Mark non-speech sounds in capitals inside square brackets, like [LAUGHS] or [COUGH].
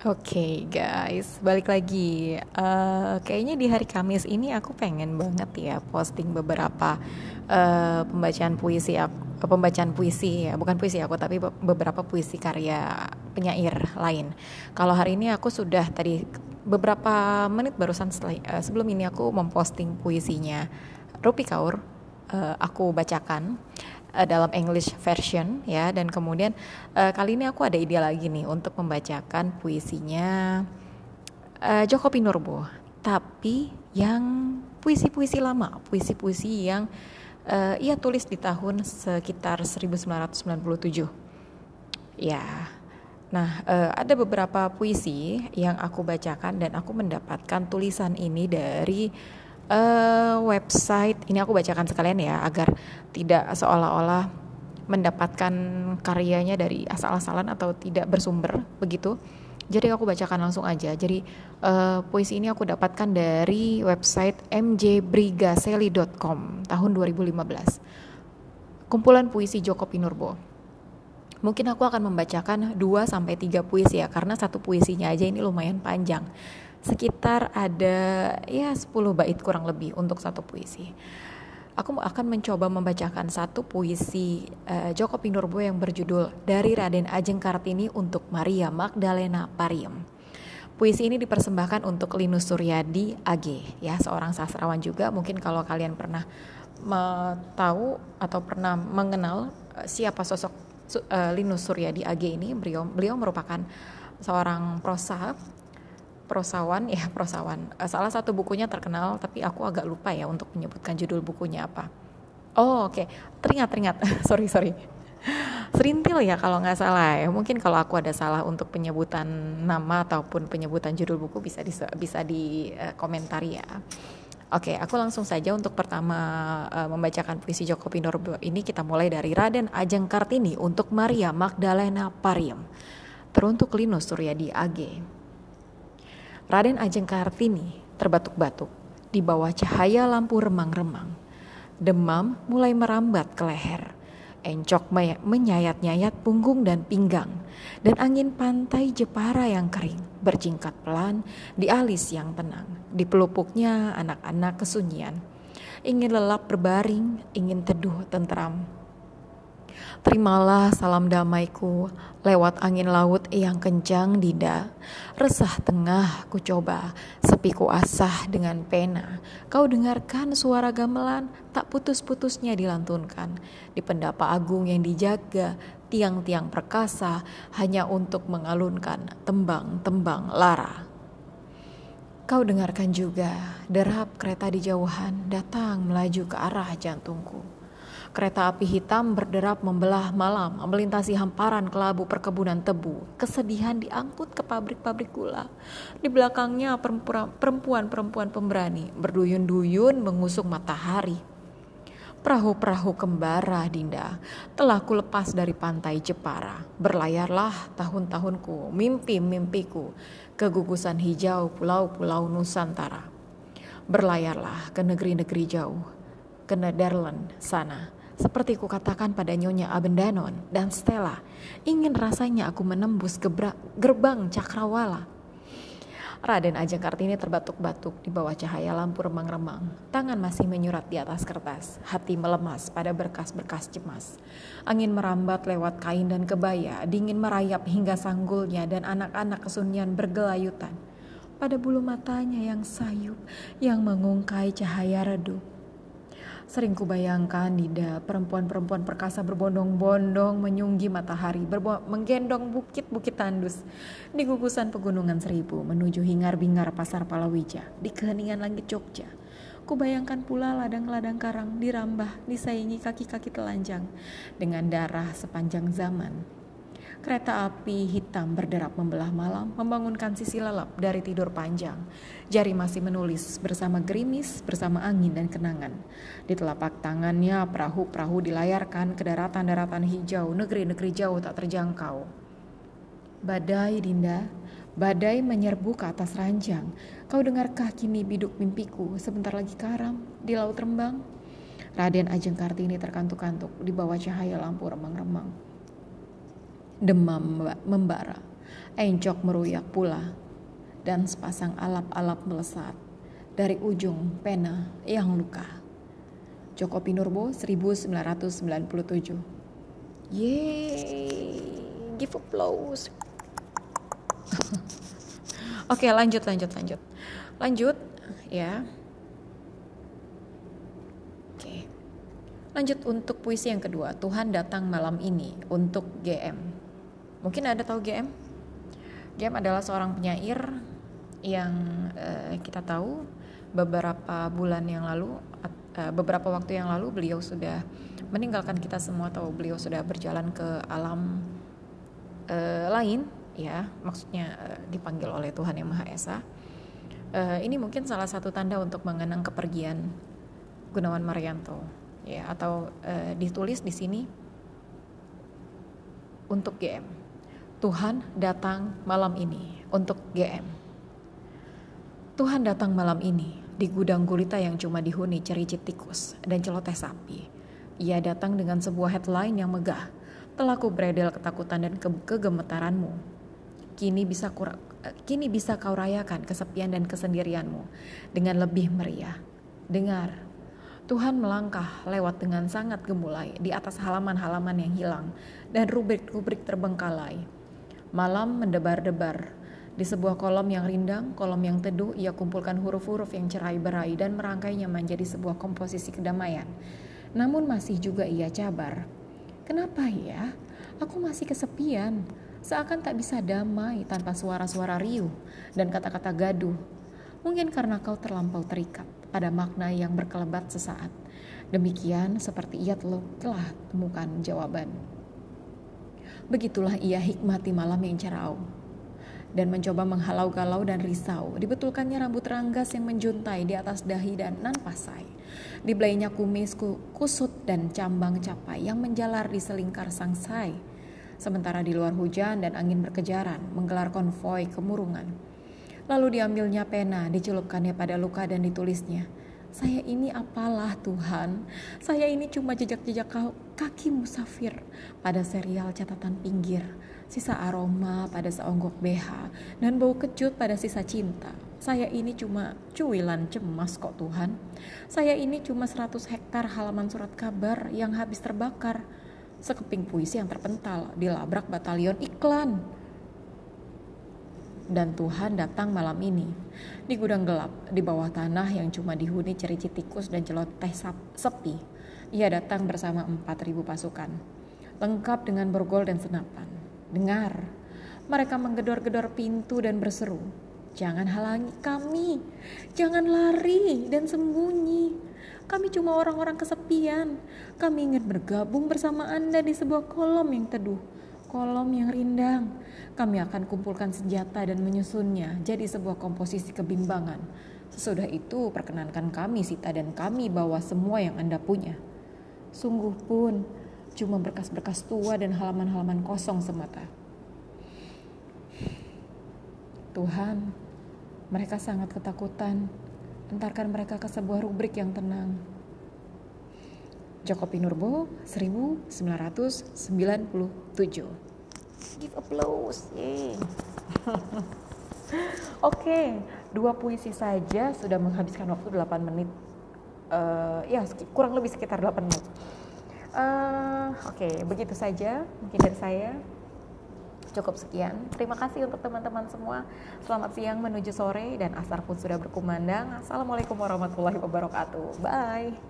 Oke guys, balik lagi. Uh, kayaknya di hari Kamis ini aku pengen banget ya posting beberapa uh, pembacaan puisi aku, pembacaan puisi ya, bukan puisi aku tapi beberapa puisi karya penyair lain. Kalau hari ini aku sudah tadi beberapa menit barusan setelah, uh, sebelum ini aku memposting puisinya Rupi Kaur. Uh, aku bacakan uh, dalam English version ya. Dan kemudian uh, kali ini aku ada ide lagi nih untuk membacakan puisinya uh, Joko Pinurbo. Tapi yang puisi-puisi lama puisi-puisi yang uh, ia tulis di tahun sekitar 1997 ya. Nah, uh, ada beberapa puisi yang aku bacakan dan aku mendapatkan tulisan ini dari uh, website ini aku bacakan sekalian ya agar tidak seolah-olah mendapatkan karyanya dari asal-asalan atau tidak bersumber begitu. Jadi aku bacakan langsung aja. Jadi uh, puisi ini aku dapatkan dari website mjbrigaseli.com tahun 2015. Kumpulan puisi Joko Pinurbo. Mungkin aku akan membacakan 2 sampai 3 puisi ya karena satu puisinya aja ini lumayan panjang sekitar ada ya 10 bait kurang lebih untuk satu puisi. Aku akan mencoba membacakan satu puisi uh, Joko Pinurbo yang berjudul Dari Raden Ajeng Kartini untuk Maria Magdalena Pariem. Puisi ini dipersembahkan untuk Linus Suryadi AG, ya seorang sastrawan juga. Mungkin kalau kalian pernah tahu atau pernah mengenal uh, siapa sosok uh, Linus Suryadi AG ini, beliau beliau merupakan seorang prosa prosawan ya prosawan uh, salah satu bukunya terkenal tapi aku agak lupa ya untuk menyebutkan judul bukunya apa oh oke okay. teringat teringat [LAUGHS] sorry sorry serintil ya kalau nggak salah ya mungkin kalau aku ada salah untuk penyebutan nama ataupun penyebutan judul buku bisa di, bisa di uh, komentari ya Oke, aku langsung saja untuk pertama uh, membacakan puisi Joko Pinurbo ini kita mulai dari Raden Ajeng Kartini untuk Maria Magdalena Pariem. Teruntuk Linus Suryadi AG. Raden Ajeng Kartini terbatuk-batuk di bawah cahaya lampu remang-remang. Demam mulai merambat ke leher. Encok menyayat-nyayat punggung dan pinggang. Dan angin pantai Jepara yang kering berjingkat pelan di alis yang tenang. Di pelupuknya anak-anak kesunyian. Ingin lelap berbaring, ingin teduh tentram Terimalah salam damaiku lewat angin laut yang kencang dida. Resah tengah ku coba, sepi ku asah dengan pena. Kau dengarkan suara gamelan tak putus-putusnya dilantunkan. Di pendapa agung yang dijaga, tiang-tiang perkasa hanya untuk mengalunkan tembang-tembang lara. Kau dengarkan juga derap kereta di jauhan datang melaju ke arah jantungku. Kereta api hitam berderap membelah malam, melintasi hamparan kelabu perkebunan tebu. Kesedihan diangkut ke pabrik-pabrik gula. Di belakangnya perempuan-perempuan pemberani berduyun-duyun mengusung matahari. Perahu-perahu kembara Dinda telah kulepas dari pantai Jepara. Berlayarlah tahun-tahunku, mimpi-mimpiku, kegugusan hijau pulau-pulau Nusantara. Berlayarlah ke negeri-negeri jauh, ke Nederland sana seperti kukatakan pada Nyonya Abendanon dan Stella, ingin rasanya aku menembus gebra, gerbang cakrawala. Raden Ajeng Kartini terbatuk-batuk di bawah cahaya lampu remang-remang. Tangan masih menyurat di atas kertas, hati melemas pada berkas-berkas cemas. Angin merambat lewat kain dan kebaya, dingin merayap hingga sanggulnya dan anak-anak kesunyian bergelayutan. Pada bulu matanya yang sayup, yang mengungkai cahaya redup, Sering kubayangkan Nida, perempuan-perempuan perkasa berbondong-bondong menyunggi matahari, menggendong bukit-bukit tandus di gugusan pegunungan seribu menuju hingar-bingar pasar Palawija di keheningan langit Jogja. Kubayangkan pula ladang-ladang karang dirambah, disaingi kaki-kaki telanjang dengan darah sepanjang zaman Kereta api hitam berderap membelah malam, membangunkan sisi lelap dari tidur panjang. Jari masih menulis bersama gerimis, bersama angin dan kenangan. Di telapak tangannya perahu-perahu dilayarkan ke daratan-daratan hijau, negeri-negeri jauh tak terjangkau. Badai, Dinda, badai menyerbu ke atas ranjang. Kau dengarkah kini biduk mimpiku sebentar lagi karam di laut rembang? Raden Ajeng Kartini terkantuk-kantuk di bawah cahaya lampu remang-remang demam membara. Encok meruyak pula, dan sepasang alap-alap melesat dari ujung pena yang luka. Joko Pinurbo 1997 Yeay, give applause. [LAUGHS] Oke, lanjut lanjut lanjut. Lanjut ya. Oke. Lanjut untuk puisi yang kedua. Tuhan datang malam ini untuk GM. Mungkin ada tahu GM? GM adalah seorang penyair yang uh, kita tahu beberapa bulan yang lalu uh, beberapa waktu yang lalu beliau sudah meninggalkan kita semua atau beliau sudah berjalan ke alam uh, lain ya. Maksudnya uh, dipanggil oleh Tuhan yang Maha Esa. Uh, ini mungkin salah satu tanda untuk mengenang kepergian Gunawan Marianto ya. Atau uh, ditulis di sini untuk GM Tuhan datang malam ini untuk GM Tuhan datang malam ini di gudang gulita yang cuma dihuni cericit tikus dan celoteh sapi. Ia datang dengan sebuah headline yang megah. Telah ku ketakutan dan ke kegemetaranmu. Kini bisa kini bisa kau rayakan kesepian dan kesendirianmu dengan lebih meriah. Dengar, Tuhan melangkah lewat dengan sangat gemulai di atas halaman-halaman yang hilang dan rubrik-rubrik terbengkalai. Malam mendebar-debar, di sebuah kolom yang rindang, kolom yang teduh, ia kumpulkan huruf-huruf yang cerai-berai dan merangkainya menjadi sebuah komposisi kedamaian. Namun masih juga ia cabar. Kenapa ya? Aku masih kesepian. Seakan tak bisa damai tanpa suara-suara riuh dan kata-kata gaduh. Mungkin karena kau terlampau terikat pada makna yang berkelebat sesaat. Demikian seperti ia telah temukan jawaban. Begitulah ia hikmati malam yang cerau dan mencoba menghalau galau dan risau. Dibetulkannya rambut ranggas yang menjuntai di atas dahi dan nan pasai. Dibelainya kumis kusut dan cambang capai yang menjalar di selingkar sangsai. Sementara di luar hujan dan angin berkejaran menggelar konvoi kemurungan. Lalu diambilnya pena, dicelupkannya pada luka dan ditulisnya, saya ini apalah Tuhan? Saya ini cuma jejak-jejak kaki musafir pada serial catatan pinggir sisa aroma pada seonggok BH, dan bau kecut pada sisa cinta. Saya ini cuma cuilan cemas kok Tuhan. Saya ini cuma 100 hektar halaman surat kabar yang habis terbakar. Sekeping puisi yang terpental dilabrak batalion iklan. Dan Tuhan datang malam ini di gudang gelap di bawah tanah yang cuma dihuni cerici tikus dan celoteh sepi. Ia datang bersama 4000 pasukan, lengkap dengan borgol dan senapan. Dengar, mereka menggedor-gedor pintu dan berseru, "Jangan halangi kami, jangan lari dan sembunyi. Kami cuma orang-orang kesepian. Kami ingin bergabung bersama Anda di sebuah kolom yang teduh, kolom yang rindang. Kami akan kumpulkan senjata dan menyusunnya jadi sebuah komposisi kebimbangan. Sesudah itu, perkenankan kami, Sita, dan kami bawa semua yang Anda punya." Sungguh pun, cuma berkas-berkas tua dan halaman-halaman kosong semata. Tuhan, mereka sangat ketakutan. Entarkan mereka ke sebuah rubrik yang tenang. Joko Pinurbo 1997 Give applause Yeay. [LAUGHS] Oke, okay, dua puisi saja sudah menghabiskan waktu 8 menit. Uh, ya, kurang lebih sekitar 8 menit. Uh, Oke, okay, begitu saja mungkin dari saya. Cukup sekian. Terima kasih untuk teman-teman semua. Selamat siang menuju sore dan asar pun sudah berkumandang. Assalamualaikum warahmatullahi wabarakatuh. Bye.